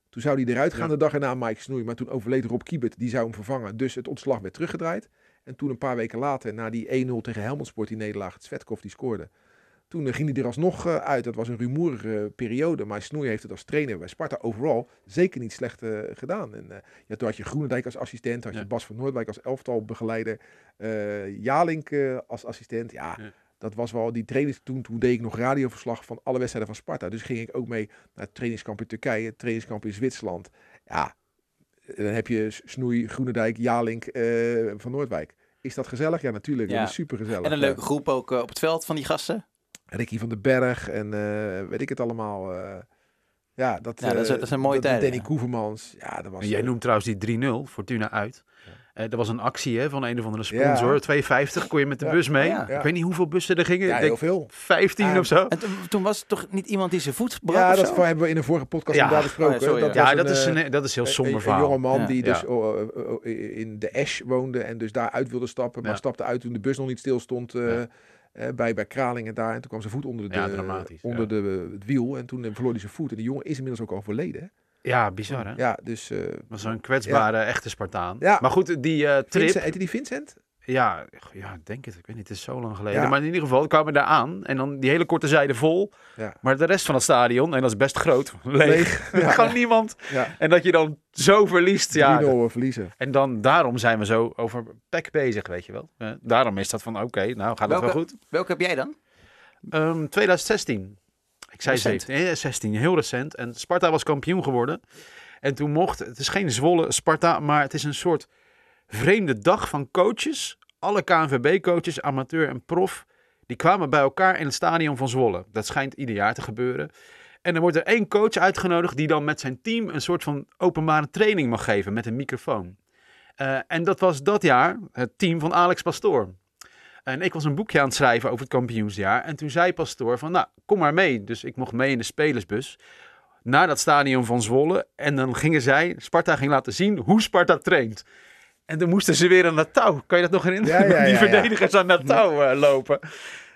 Toen zou hij eruit gaan de dag erna Mike Snoei. Maar toen overleed Rob Kiebert. Die zou hem vervangen. Dus het ontslag werd teruggedraaid. En toen een paar weken later, na die 1-0 tegen Helmond Sport, die nederlaag, het Svetkov die scoorde. Toen eh, ging hij er alsnog eh, uit. Dat was een rumoerige periode. Maar Snoei heeft het als trainer bij Sparta overal zeker niet slecht eh, gedaan. En, eh, ja, toen had je Groenendijk als assistent. Had je Ja. Bas van Noordwijk als elftal begeleider. eh Jalink eh, als assistent. Ja, Ja. dat was wel die trainers. Toen, toen deed ik nog radioverslag van alle wedstrijden van Sparta. Dus ging ik ook mee naar het trainingskamp in Turkije. Het trainingskamp in Zwitserland. Ja, dan heb je Snoei, Groenendijk, Jalink, eh, van Noordwijk. Is dat gezellig? Ja, natuurlijk. Ja. Dat is super gezellig. En een leuke groep ook op het veld van die gasten. Ricky van den Berg en eh, weet ik het allemaal. eh. ja, dat, Ja, dat is- eh, dat is een mooie dat- tijd, Danny ja. Koevermans. Ja, dat was... En jij eh, noemt trouwens die 3-0, Fortuna uit. Eh dat was een actie hè, van een of andere sponsor. Ja. 2,50 kon je met de Ja. bus mee. Ja. Ik weet niet hoeveel bussen er gingen. Ja, ik heel denk veel. 15 Ja. of zo. En toen, was het toch niet iemand die zijn voet brak Ja, of dat zo? hebben we in een vorige podcast Ja. inderdaad besproken. Oh, ja, sorry, dat ja. dat, een, is eh, een, dat is heel een- somber een, verhaal. jonge man Ja. die Ja. dus oh, oh, oh, in de Ash woonde en dus daar uit wilde stappen. Maar Ja. stapte uit toen de bus nog niet stil stond eh, Eh, bij, bij Kralingen daar. En toen kwam zijn voet onder, de, Ja, dramatisch, onder ja. de, het wiel. En toen eh, verloor hij zijn voet. En die jongen is inmiddels ook overleden. Ja, bizar hè? Ja, dus... eh was zo'n kwetsbare, echte Spartaan. Ja. Maar goed, die eh, trip... Vincent, heette die Vincent? Ja, ja, ik denk het. Ik weet niet, het is zo lang geleden. Ja. Maar in ieder geval kwamen we daar aan. En dan die hele korte zijde vol. Ja. Maar de rest van het stadion, en dat is best groot, leeg. Leeg. Ja. Gewoon niemand. Ja. En dat je dan zo verliest. Ja, 3-0 verliezen. En dan, daarom zijn we zo over PEC bezig, weet je wel. Eh, daarom is dat van, oké, nou gaat het wel goed. Welke heb jij dan? Ehm 2016. Ik zei Recent. 17. Nee, 16, heel recent. En Sparta was kampioen geworden. En toen mocht, het is geen Zwolle Sparta, maar het is een soort vreemde dag van coaches. Alle KNVB-coaches, amateur en prof, die kwamen bij elkaar in het stadion van Zwolle. Dat schijnt ieder jaar te gebeuren. En dan wordt er één coach uitgenodigd die dan met zijn team een soort van openbare training mag geven met een microfoon. Eh, en dat was dat jaar het team van Alex Pastoor. En ik was een boekje aan het schrijven over het kampioensjaar. En toen zei Pastoor van, nou, kom maar mee. Dus ik mocht mee in de spelersbus naar dat stadion van Zwolle. En dan gingen zij, Sparta ging laten zien hoe Sparta traint. En dan moesten ze weer aan dat touw. Kan je dat nog herinneren? Ja, ja, Die ja, ja. verdedigers aan dat touw eh, lopen.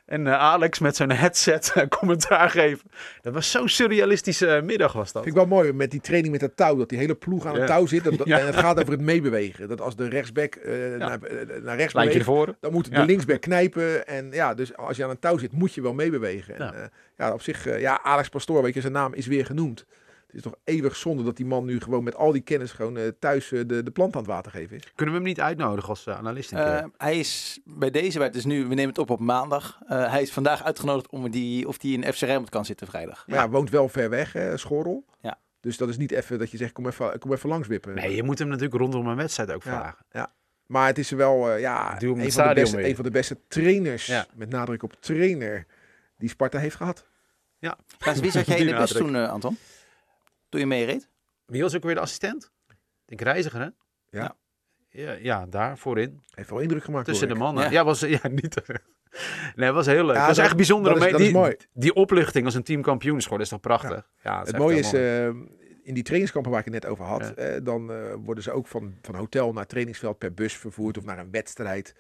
En eh, Alex met zijn headset eh, commentaar geven. Dat was zo'n surrealistische middag was dat. Vind ik wel mooi met die training met dat touw. Dat die hele ploeg aan het touw zit. Dat, dat- Ja. En het gaat over het meebewegen. Dat als de rechtsback eh, naar, naar rechts Lijntje beweegt, ervoor. dan moet de Ja. linksback knijpen. En ja, dus als je aan een touw zit, moet je wel meebewegen. En, Ja. op zich, eh, ja, Alex Pastoor, weet je, zijn naam is weer genoemd. Het is toch eeuwig zonde dat die man nu gewoon met al die kennis gewoon eh, thuis eh, de, de plant aan het water geven is. Kunnen we hem niet uitnodigen als eh, analist? Eh, hij is bij deze, het is nu, we nemen het op op maandag. Eh, hij is vandaag uitgenodigd om die, of hij in FC Rijnmond kan zitten vrijdag. Maar ja, woont wel ver weg, hè, Schorrel. Ja. Dus dat is niet even dat je zegt, kom even, kom even langs wippen. nee, je moet hem natuurlijk rondom een wedstrijd ook Ja. vragen. Maar het is wel eh, ja, een, van de beste, een van de beste trainers, Ja. met nadruk op trainer, die Sparta heeft gehad. Trouwens, wie zat jij in Die de bus toen, Anton? Toen je meereed? Wie was ook weer de assistent? Ik denk reiziger, hè? Ja. Ja, ja daar voorin. Heeft wel indruk gemaakt. Tussen de mannen. Ja. Ja, was ja, niet. Nee, het was heel leuk. Ja, het was dat- echt bijzonder dat om is- mee. dat is die, mooi. die opluchting als een team kampioen is toch prachtig? Ja, Het mooie is, eh, in die trainingskampen waar ik het net over had, eh, dan eh, worden ze ook van, van hotel naar trainingsveld per bus vervoerd of naar een wedstrijd.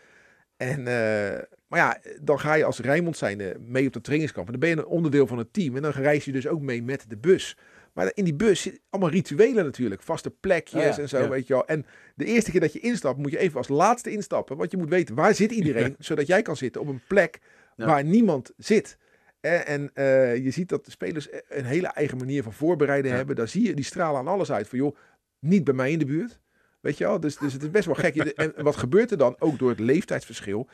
En, eh, maar ja, dan ga je als Rijnmond zijnde mee op dat trainingskamp. En dan ben je een onderdeel van het team. En dan reis je dus ook mee met de bus. Maar in die bus zit allemaal rituelen natuurlijk. Vaste plekjes ja, en zo, ja. weet je wel. En de eerste keer dat je instapt, moet je even als laatste instappen. Want je moet weten, waar zit iedereen? Zodat jij kan zitten op een plek Ja. waar niemand zit. Eh, En eh, je ziet dat de spelers een hele eigen manier van voorbereiden hebben. Daar zie je, die stralen aan alles uit. Van joh, niet bij mij in de buurt. Weet je wel? Dus, dus het is best wel gek. En wat gebeurt er dan? Ook door het leeftijdsverschil.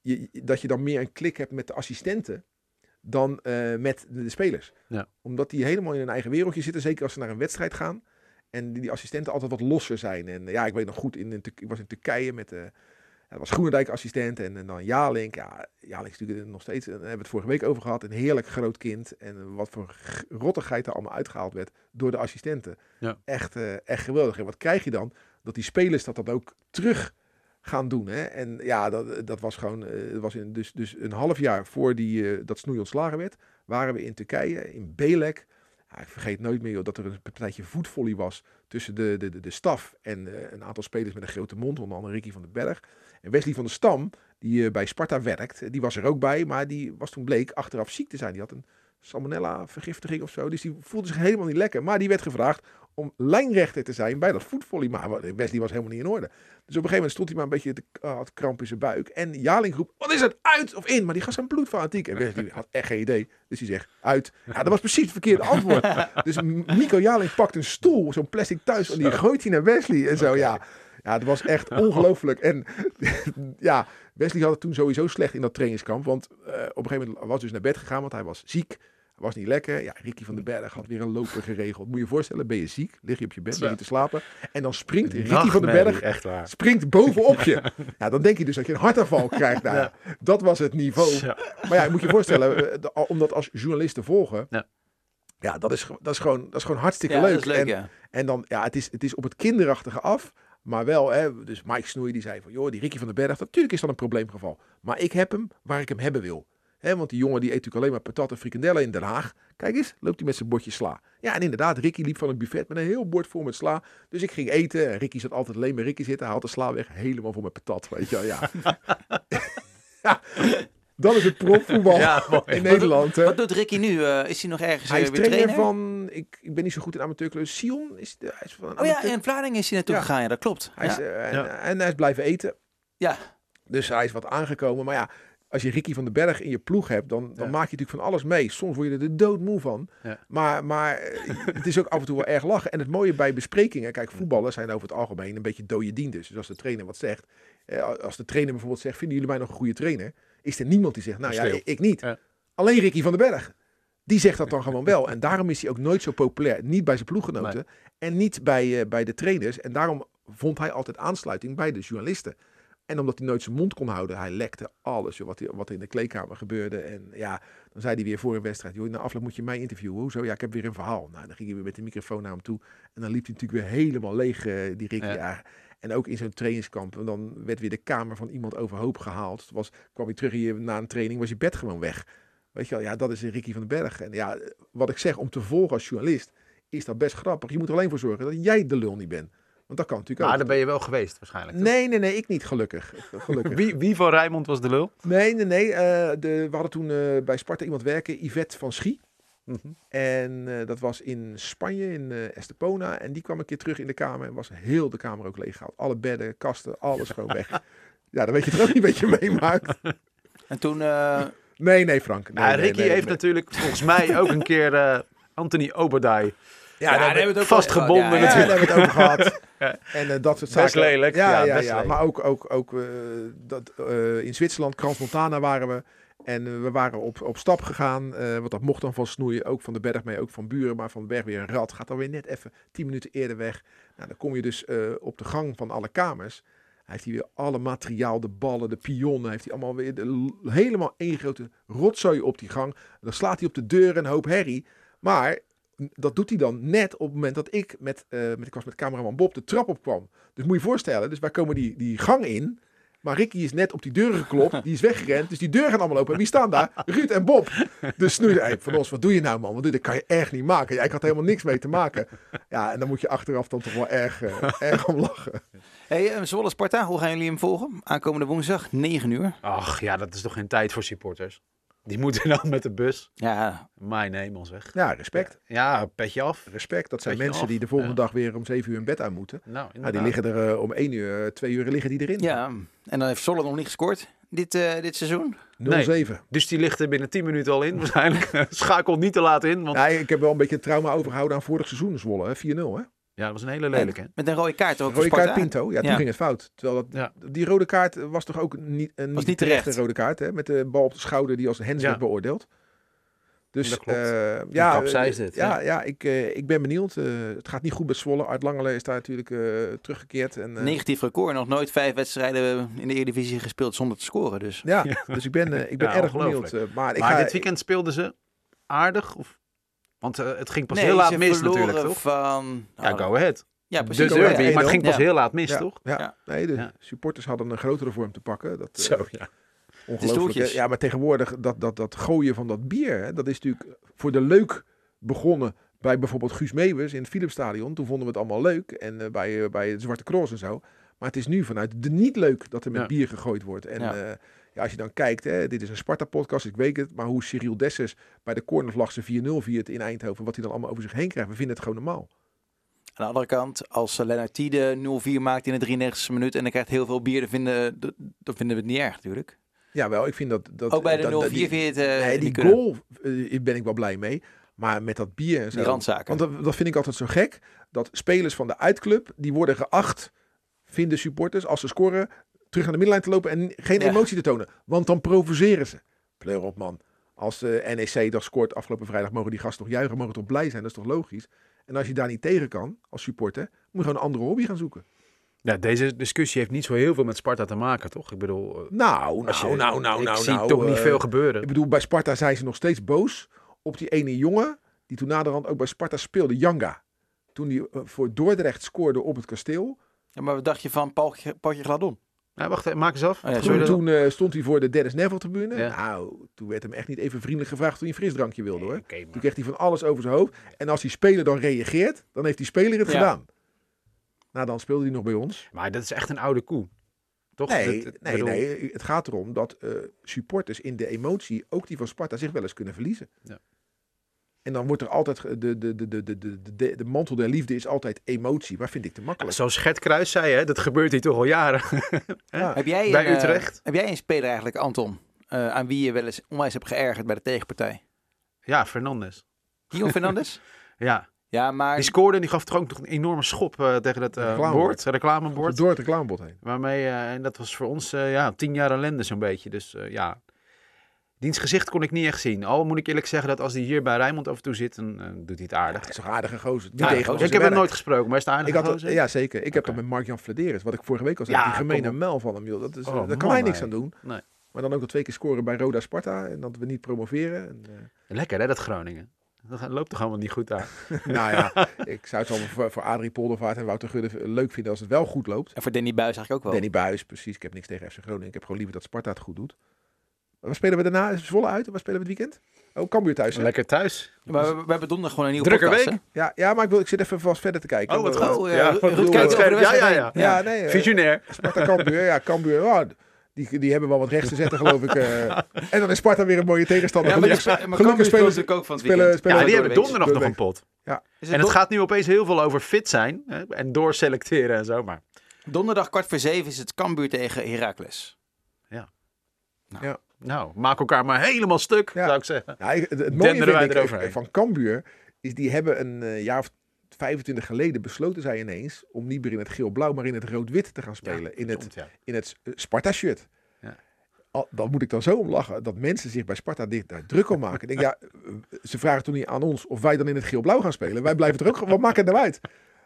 Je, dat je dan meer een klik hebt met de assistenten dan eh, met de, de spelers. Ja. Omdat die helemaal in hun eigen wereldje zitten. Zeker als ze naar een wedstrijd gaan. En die, die assistenten altijd wat losser zijn. En eh, ja, ik weet nog goed, in, ik was in Turkije met... eh ja, dat was Groenendijk assistent en, en dan Jalink. Ja, Jalink is natuurlijk nog steeds, en daar hebben we het vorige week over gehad, een heerlijk groot kind. En wat voor rottigheid er allemaal uitgehaald werd door de assistenten. Ja. Echt, eh, echt geweldig. En wat krijg je dan? Dat die spelers dat dan ook terug gaan doen. Hè? En ja, dat, dat was gewoon, het was in, dus, dus een half jaar voor die, eh, dat Snoei ontslagen werd, waren we in Turkije, in Belek. Ja, ik vergeet nooit meer dat er een partijtje voetvolley was tussen de, de, de, de staf en eh, een aantal spelers met een grote mond, onder andere Ricky van den Berg. En Wesley van der Stam, die bij Sparta werkt, die was er ook bij, maar die was toen bleek achteraf ziek te zijn. Die had een salmonella-vergiftiging of zo, dus die voelde zich helemaal niet lekker. Maar die werd gevraagd om lijnrechter te zijn bij dat voetvolley. Maar Wesley was helemaal niet in orde. Dus op een gegeven moment stond hij maar een beetje te, had kramp in zijn buik. En Jaling roept, wat is het, uit of in? Maar die gast zijn bloedfanatiek. En Wesley had echt geen idee. Dus hij zegt, uit. Ja, dat was precies het verkeerde antwoord. dus Nico Jaling pakt een stoel, zo'n plastic thuis, en die gooit hij naar Wesley. En zo, ja. Ja, het was echt ongelooflijk. En ja, Wesley had het toen sowieso slecht in dat trainingskamp. Want eh, op een gegeven moment was hij dus naar bed gegaan, want hij was ziek. Was niet lekker. Ja, Ricky van den Berg had weer een loper geregeld. Moet je je voorstellen, ben je ziek, lig je op je bed, lig je te slapen. En dan springt Ricky van den Berg Echt waar. springt bovenop je. Ja, dan denk je dus dat je een hartaanval krijgt. Ja, Dat was het niveau. Ja. Maar ja, je moet je voorstellen, eh, om dat als journalist te volgen. Ja. Ja, dat is, dat is, gewoon, dat is gewoon hartstikke Ja, leuk. dat is leuk, en, ja. en dan, ja, het is, het is op het kinderachtige af. Maar wel, hè, dus Mike Snoei die zei van, joh, die Ricky van den Berg, natuurlijk is dat een probleemgeval. Maar ik heb hem waar ik hem hebben wil. Hè, want die jongen die eet natuurlijk alleen maar patat en frikandellen in Den Haag. Kijk eens, loopt hij met zijn bordje sla. Ja, en inderdaad, Ricky liep van het buffet met een heel bord vol met sla. Dus ik ging eten. En Ricky zat altijd alleen bij Ricky zitten. Hij had de sla weg, helemaal vol met patat, weet je wel, ja. ja. Dat is het profvoetbal Ja, in Nederland. Hè. Wat doet Ricky nu? Eh, is hij nog ergens Hij eh, is weer trainer, trainer? van, ik, ik ben niet zo goed in amateurclub. Sion is, de, hij is van een Oh ja, in Vlaardingen is hij naartoe Ja. gegaan. Ja, dat klopt. Hij is, Ja. eh, en, en hij is blijven eten. Ja. Dus hij is wat aangekomen. Maar ja, als je Ricky van den Berg in je ploeg hebt, dan, dan Ja. maak je natuurlijk van alles mee. Soms word je er de doodmoe van. Ja. Maar, maar eh, het is ook af en toe wel erg lachen. En het mooie bij besprekingen, kijk, voetballers zijn over het algemeen een beetje dode dienders. Dus als de trainer wat zegt, eh, als de trainer bijvoorbeeld zegt, vinden jullie mij nog een goede trainer? Is er niemand die zegt, nou ja, ik, ik niet. Ja. Alleen Ricky van den Berg. Die zegt dat dan gewoon wel. En daarom is hij ook nooit zo populair. Niet bij zijn ploeggenoten en niet bij, eh, bij de trainers. En daarom vond hij altijd aansluiting bij de journalisten. En omdat hij nooit zijn mond kon houden, hij lekte alles joh, wat, hij- wat er in de kleedkamer gebeurde. En ja, dan zei hij weer voor een wedstrijd, joh, na afloop moet je mij interviewen. Hoezo? Ja, ik heb weer een verhaal. Nou, dan ging hij weer met de microfoon naar hem toe. En dan liep hij natuurlijk weer helemaal leeg, eh, die Ricky. Ja. En ook in zo'n trainingskamp. En dan werd weer de kamer van iemand overhoop gehaald. Toen was, kwam hij terug hier na een training, was je bed gewoon weg. Weet je wel, ja, dat is Ricky van den Berg. En ja, wat ik zeg, om te volgen als journalist, is dat best grappig. Je moet er alleen voor zorgen dat jij de lul niet bent. Want dat kan natuurlijk Maar ook. daar ben je wel geweest waarschijnlijk. toch? Nee, nee, nee, ik niet, gelukkig. gelukkig. Wie, wie van Rijnmond was de lul? Nee, nee, nee. eh, de, we hadden toen eh, bij Sparta iemand werken, Yvette van Schie. Mhm. En eh, dat was in Spanje, in eh, Estepona. En die kwam een keer terug in de kamer en was heel de kamer ook leeg gehaald. Alle bedden, kasten, alles gewoon weg. Ja, dan weet je het ook niet wat je meemaakt. En toen... eh, Nee, nee, Frank. Nee, Ja, nee, Ricky nee, heeft nee. natuurlijk volgens mij ook een keer eh, Anthony Obadai Ja, daar hebben we het ook vastgebonden Ja, daar hebben we het over gehad. En eh, dat soort Best zaken. lelijk. Ja, Ja, best. Maar ook, ook, ook eh, dat, eh, in Zwitserland, Krans Montana waren we. En we waren op, op stap gegaan. want dat mocht dan van snoeien. Ook van de berg mee, ook van buren. Maar van de berg weer een rad. Gaat dan weer net even tien minuten eerder weg. Nou, dan kom je dus op de gang van alle kamers. Hij heeft hier weer alle materiaal, de ballen, de pionnen. Heeft hij allemaal weer de, helemaal één grote rotzooi op die gang. Dan slaat hij op de deur en een hoop herrie. Maar dat doet hij dan net op het moment dat ik met, eh, met ik was met cameraman Bob de trap op kwam. Dus moet je je voorstellen, dus wij komen die, die gang in. Maar Ricky is net op die deuren geklopt, die is weggerend. Dus die deuren gaan allemaal open. En wie staan daar? Ruud en Bob. Dus snoeide hey, van ons, wat doe je nou man? Wat doe je? Dat kan je echt niet maken. Ja, ik had helemaal niks mee te maken. Ja, en dan moet je achteraf dan toch wel erg, eh, erg om lachen. hey, eh, Zwolle Sparta, hoe gaan jullie hem volgen? Aankomende woensdag, 9 uur. Ach ja, dat is toch geen tijd voor supporters. Die moeten dan met de bus. Ja, Mijn hemels zeg. Ja, respect. Ja, petje af. Respect. Dat zijn mensen af, die de volgende ja. dag weer om zeven uur in bed uit moeten. Nou, Nou, die liggen er eh, om één uur, eh, twee uur liggen die erin. ja. En dan heeft Zwolle nog niet gescoord dit, eh, dit seizoen. 0-7. Dus die ligt er binnen 10 minuten al in waarschijnlijk. Schakelt niet te laat in, want Nee, ik heb wel een beetje trauma overgehouden aan vorig seizoen Zwolle. hè. 4-0 hè. Ja, dat was een hele lelijke. hè? Met een rode kaart ook voor Rode Sparta. kaart Pinto, ja, toen Ja. ging het fout. Terwijl dat, Ja. die rode kaart was toch ook niet, een Was niet, terecht. rode kaart, hè? Met de bal op de schouder die als hands Ja. werd beoordeeld. Dus Dat klopt. eh, ja, eh, het, ja, ja. ja, ik, eh, ik ben benieuwd. Eh, het gaat niet goed bij Zwolle. Art Langele is daar natuurlijk eh, teruggekeerd. En, eh, Negatief record, nog nooit vijf wedstrijden in de Eredivisie gespeeld zonder te scoren. Dus ja, dus ik ben, eh, ik ben Ja, erg benieuwd. eh, maar ik maar ga, dit weekend speelden ze aardig? Of... Want eh, het ging pas Nee, heel laat mis natuurlijk, toch? van... Ja, nou, go ahead. Ja, precies. Derby, maar het ging pas Ja. heel laat mis, ja, toch? Ja, Ja. nee, de Ja. supporters hadden een grotere vorm te pakken. Dat, eh, Zo, ja. Ongelooflijk. Ja, maar tegenwoordig dat, dat, dat gooien van dat bier, hè, dat is natuurlijk voor de leuk begonnen bij bijvoorbeeld Guus Meeuwis in het Philipsstadion. Toen vonden we het allemaal leuk en eh, bij, bij het Zwarte Cross en zo. Maar het is nu vanuit de niet leuk dat er met Ja. bier gegooid wordt. En Ja. ja. Ja, als je dan kijkt, hè, dit is een Sparta-podcast, ik weet het, maar hoe Cyril Desses bij de cornervlag zijn 4-0 viert in Eindhoven, wat hij dan allemaal over zich heen krijgt, we vinden het gewoon normaal. Aan de andere kant, als uh, Lennart Tiede 0-4 maakt in de 93e minuut en dan krijgt heel veel bier, dan vinden, dan vinden we het niet erg natuurlijk. Ja, wel, ik vind dat... dat Ook bij de 0-4 dat- dat- vind die- je het eh, Nee, die goal eh, ben ik wel blij mee. Maar met dat bier en zo. Die randzaken. Want dat, dat vind ik altijd zo gek. Dat spelers van de uitclub, die worden geacht, vinden supporters, als ze scoren, terug naar de middenlijn te lopen en geen Ja. emotie te tonen. Want dan provoceren ze. Pleur op man. Als de NEC dat scoort afgelopen vrijdag, mogen die gasten toch juichen, mogen toch blij zijn. Dat is toch logisch? En als je daar niet tegen kan, als supporter, moet je gewoon een andere hobby gaan zoeken. Ja, deze discussie heeft niet zo heel veel met Sparta te maken, toch? Ik bedoel, eh, Nou, als nou, je- nou, nou, ik nou, zie nou, toch niet eh, veel gebeuren. Ik bedoel, bij Sparta zijn ze nog steeds boos op die ene jongen die toen naderhand ook bij Sparta speelde, Janga. Toen hij eh, voor Dordrecht scoorde op het kasteel. Ja, maar wat dacht je van Paul, Paultje Gladon? Ja, wacht, even, maak eens af. Oh ja, Toen, toen eh, stond hij voor de Dennis Neville tribune. Ja. Nou, toen werd hem echt niet even vriendelijk gevraagd of hij een frisdrankje wilde hoor. Toen kreeg hij van alles over zijn hoofd. En als die speler dan reageert, dan heeft die speler het Ja. gedaan. Nou, dan speelde hij nog bij ons. Maar dat is echt een oude koe. Toch? Nee, Dat- nee, bedoel, nee, het gaat erom dat eh, supporters in de emotie, ook die van Sparta, zich wel eens kunnen verliezen. Ja. En dan wordt er altijd, de, de, de, de, de, de, de, de mantel der liefde is altijd emotie. Maar vind ik te makkelijk. Zoals Gert Kruis zei, hè, dat gebeurt hier toch al jaren. Ja. Heb jij Bij een, eh, Utrecht? heb jij een speler eigenlijk, Anton, eh, aan wie je wel eens onwijs hebt geërgerd bij de tegenpartij? Ja, Fernandes. Gio Fernandes? Ja, ja, maar die scoorde en die gaf toch ook nog een enorme schop eh, tegen het eh, Reclamebord. bord, het reclamebord. Door het reclamebord heen. Waarmee, eh, en dat was voor ons eh, ja, tien jaar ellende zo'n beetje. Dus eh, ja, Diens gezicht kon ik niet echt zien. Al moet ik eerlijk zeggen dat als hij hier bij Rijnmond af en toe zit, dan eh, doet hij het aardig. Hij is toch een aardige gozer. Ja, ons ik heb hem nooit gesproken, maar is het aardig Ik had, gozer? ja, zeker. Ik heb dat met Mark-Jan Flederis. Wat ik vorige week al zei. Ja, die gemene mel van hem, joh. Dat is, Oh, daar kan hij niks aan doen. Nee. Maar dan ook nog twee keer scoren bij Roda Sparta. En dat we niet promoveren. En, eh, Lekker hè, dat Groningen. Dat loopt toch allemaal niet goed daar. nou ja, ik zou het wel voor, voor Adrie Poldervaart en Wouter Gudde leuk vinden als het wel goed loopt. En voor Danny Buis eigenlijk ook wel. Danny Buis, precies. Ik heb niks tegen FC Groningen. Ik heb gewoon liever dat Sparta het goed doet. Waar spelen we daarna? Is Zwolle uit? Waar spelen we het weekend? Oh, Cambuur thuis. hè? Lekker thuis. Maar we, we hebben donderdag gewoon een nieuwe Drukke podcast, week. Ja, ja, maar ik, wil, ik zit even vast verder te kijken. Oh, wat goed. Oh, ja, Ja, over de Ja, ja, ja. Ja, nee. eh, Visionair. Sparta Cambuur, ja, Cambuur. oh, die, die hebben wel wat rechts te zetten, geloof ik. eh. en dan is Sparta weer een mooie tegenstander. Ja, maar, gelukkig maar gelukkig Cambuur spelen ze... natuurlijk ook van het spelen- weekend. spelen- Ja, die hebben donderdag nog een pot. Is En het gaat nu opeens heel veel over fit zijn hè, en doorselecteren en zo. Maar Donderdag kwart voor zeven is het Cambuur tegen Heracles. nou, maak elkaar maar helemaal stuk, Ja. zou ik zeggen. Ja, het, het mooie vind ik eh, van Cambuur is die hebben een eh, jaar of 25 geleden besloten zij ineens om niet meer in het geel-blauw, maar in het rood-wit te gaan spelen. in het, ja. in het eh, Sparta-shirt. Ja. Dan moet ik dan zo om lachen dat mensen zich bij Sparta dit daar druk om maken. Ik denk, ja, ze vragen toen niet aan ons of wij dan in het geel-blauw gaan spelen. Wij blijven er ook. Wat maakt het nou uit?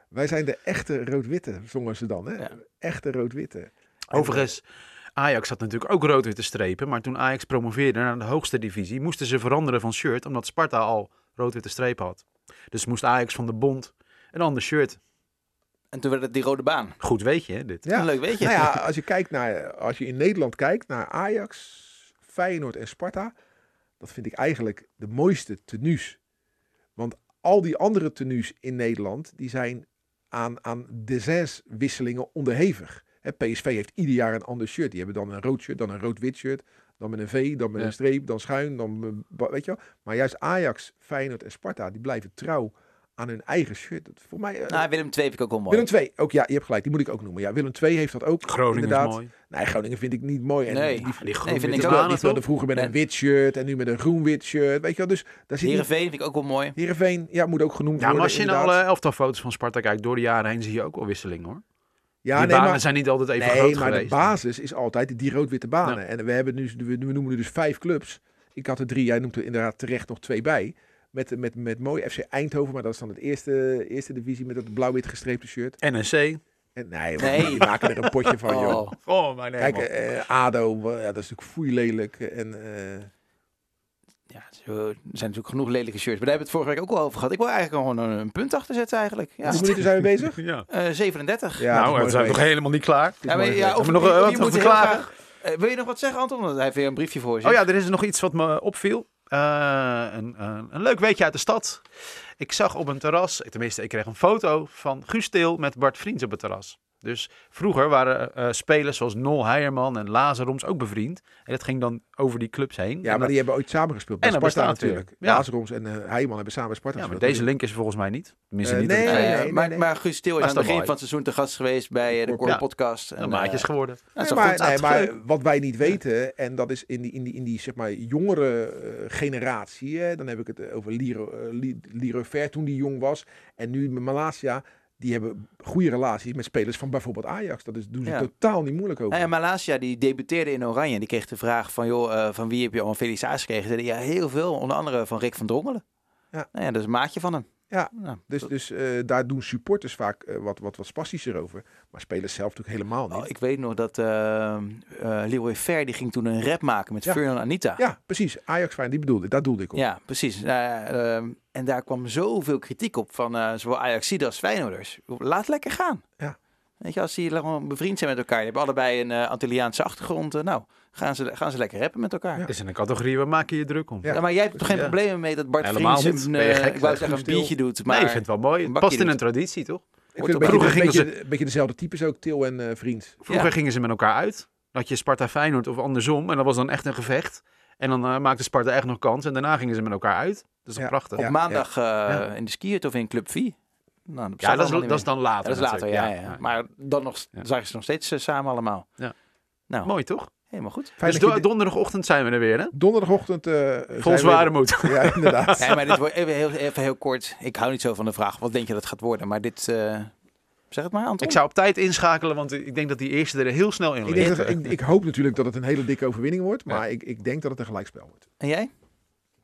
Wij zijn de echte rood-witte, zongen ze dan. Hè? Echte rood-witte. Overigens, Ajax had natuurlijk ook rood-witte strepen. Maar toen Ajax promoveerde naar de hoogste divisie, moesten ze veranderen van shirt. Omdat Sparta al rood-witte strepen had. Dus moest Ajax van de bond een ander shirt. En toen werd het die rode baan. Goed weet je, hè, dit. Ja. Leuk weet je. Nou ja, als je kijkt naar, als je in Nederland kijkt naar Ajax, Feyenoord en Sparta, dat vind ik eigenlijk de mooiste tenues. Want al die andere tenues in Nederland, die zijn aan, aan designswisselingen onderhevig. Hè, PSV heeft ieder jaar een ander shirt. Die hebben dan een rood shirt, dan een rood-wit shirt, dan met een V, dan met Ja. een streep, dan schuin, dan eh, weet je wel. Maar juist Ajax, Feyenoord en Sparta, die blijven trouw aan hun eigen shirt. Dat, voor mij, eh, Nou, Willem II vind ik ook wel mooi. Willem 2, ook ja, je hebt gelijk, die moet ik ook noemen. Ja, Willem 2 heeft dat ook. Groningen inderdaad. is mooi. Nee, Groningen vind ik niet mooi. En Nee. die, Die groen Nee, vind witte ik die ook. vroeger met een En- wit shirt en nu met een groen-wit shirt. Weet je wel, dus daar zit Heerenveen vind ik ook wel mooi. Heerenveen, ja, moet ook genoemd Ja, maar worden. als je naar inderdaad. alle elftalfoto's van Sparta kijkt door de jaren heen, zie je ook wel wisseling hoor. Ja, die nee, banen maar, zijn niet altijd even nee, groot maar geweest. de basis is altijd die rood-witte banen. En we, hebben nu, we, we noemen nu dus vijf clubs. Ik had er drie, jij noemt er inderdaad terecht nog twee bij. Met, met, met mooi FC Eindhoven, maar dat is dan het eerste, eerste divisie met dat blauw-wit gestreepte shirt. NSC. En, nee, Nee. die maken er een potje van, joh. Oh. Oh, mijn Kijk, eh, ADO, wel, ja, dat is natuurlijk foei lelijk. En, eh, Ja, zo- er zijn natuurlijk genoeg lelijke shirts. Maar daar hebben we het vorige week ook al over gehad. Ik wil eigenlijk gewoon een, een punt achter zetten eigenlijk. Ja. Hoeveel minuten zijn we bezig? Ja. Eh, 37. Ja, nou, we zijn nog helemaal niet klaar. Ja, maar, ja, of, we nog, eh, wat graag- Eh, wil je nog wat zeggen, Anton? Hij heeft weer een briefje voor je. Oh ja, er is nog iets wat me opviel. Eh, een, een, een leuk weetje uit de stad. Ik zag op een terras, tenminste ik kreeg een foto van Guus Til met Bart Vriends op het terras. Dus vroeger waren eh, spelers zoals Nol Heijerman en Lazaroms ook bevriend. En dat ging dan over die clubs heen. Ja, maar die hebben ooit samengespeeld. Bij En dat Sparta natuurlijk. Ja. Lazaroms en uh, Heijman hebben samen bij Sparta ja, maar gespeeld. deze link is volgens mij niet. Tenminste Eh, niet. nee, eh, maar, nee. maar Guus Stil is aan het begin van het seizoen te gast geweest bij eh, de Ja. Core Podcast. En, Een maatjes eh, geworden. dat maar, goed? nee, maar wat wij niet weten, en dat is in die, in die, in die zeg maar, jongere eh, generatie, hè, dan heb ik het over Liro, eh, Ver toen die jong was, en nu met Malasia, die hebben goede relaties met spelers van bijvoorbeeld Ajax. Dat is, doen ze Ja. totaal niet moeilijk over. Nou ja, Malasia die debuteerde in Oranje. Die kreeg de vraag van, joh, eh, van wie heb je al een felicitatie gekregen? Zeiden, Ja, heel veel. Onder andere van Rick van Drongelen. Ja. Nou ja, dat is een maatje van hem. Ja, Nou, Dus, dus eh, daar doen supporters vaak eh, wat, wat, wat spastischer over. Maar spelers zelf natuurlijk helemaal niet. oh, ik weet nog dat eh eh, Leroy Ver, die ging toen een rap maken met Ja. Fernand Anita. Ja, precies. Ajax fijn, die bedoelde ik. Daar doelde ik op. Ja, precies. Nou ehm, en daar kwam zoveel kritiek op van eh zowel Ajaxide als Feyenoorders. Laat lekker gaan. Ja. Weet je, als die gewoon bevriend zijn met elkaar. Die hebben allebei een eh Antilliaanse achtergrond. nou, gaan ze, gaan ze lekker rappen met elkaar. Ja. Is in een categorie, waar maak je je druk om? Ja. Ja, maar jij hebt toch geen Ja. problemen mee dat Bart Helemaal Vriends een, Ben je eh, gek? ik wou Zeg, zeggen een biertje doet, maar nee, ik vind het wel mooi. Het past in een traditie, toch? Ik vind een Vroeger een, gingen beetje, een beetje dezelfde types ook, Til en eh Vriend. Vroeger Ja. gingen ze met elkaar uit. Dat je Sparta Feyenoord of andersom. En dat was dan echt een gevecht. En dan eh, maakte Sparta echt nog kans. En daarna gingen ze met elkaar uit. Dat is toch Ja. prachtig? op Ja, maandag eh, Ja. in de skiert of in Club V. Nou, Ja, dat is, niet dat is dan later. Ja, dat is later, ja, ja, Maar dan nog, Ja. zagen ze nog steeds samen allemaal. Ja. Nou, Mooi, toch? Helemaal goed. Fijn dus do- donderdagochtend zijn we er weer, hè? donderdagochtend... eh, zijn Vol zware moed. Ja, inderdaad. Nee, maar dit wordt even heel, even heel kort. Ik hou niet zo van de vraag. Wat denk je dat het gaat worden? Maar dit, eh, Zeg het maar, Anton. Ik zou op tijd inschakelen, want ik denk dat die eerste er heel snel in Ik, ligt. dat, ik, ik hoop natuurlijk dat het een hele dikke overwinning wordt. Maar ik, ik denk dat het een gelijkspel wordt. En jij?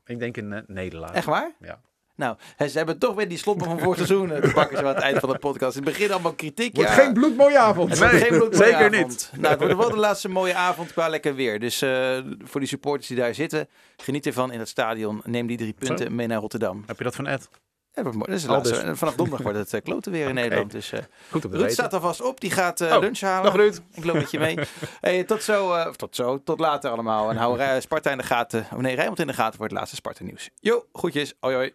Ik denk een eh, nederlaag. Echt waar? Ja. Nou, hè, ze hebben toch weer die slotboom van vorig seizoen eh, te pakken zo aan het eind van de podcast. In het begin allemaal kritiek. Wordt ja. geen bloedmooie avond. Nee, geen bloedmooie zeker avond. niet. Nou, het wordt wel de laatste mooie avond qua lekker weer. Dus eh, voor die supporters die daar zitten, geniet ervan in het stadion. Neem die drie punten mee naar Rotterdam. Heb je dat van Ed? Ja, dat is laatste. dus. En Vanaf donderdag wordt het uh, kloten weer in Nederland. Dus eh Goed op de Ruud staat alvast op. Die gaat eh, Oh, lunch halen. Dag Ruud. Ik loop met je mee. Hey, tot zo, eh, of tot zo, tot later allemaal. En hou eh, Sparta in de gaten. Oh nee, Rijnmond in de gaten voor het laatste Sparta nieuws. Jo, groetjes. Hoi hoi.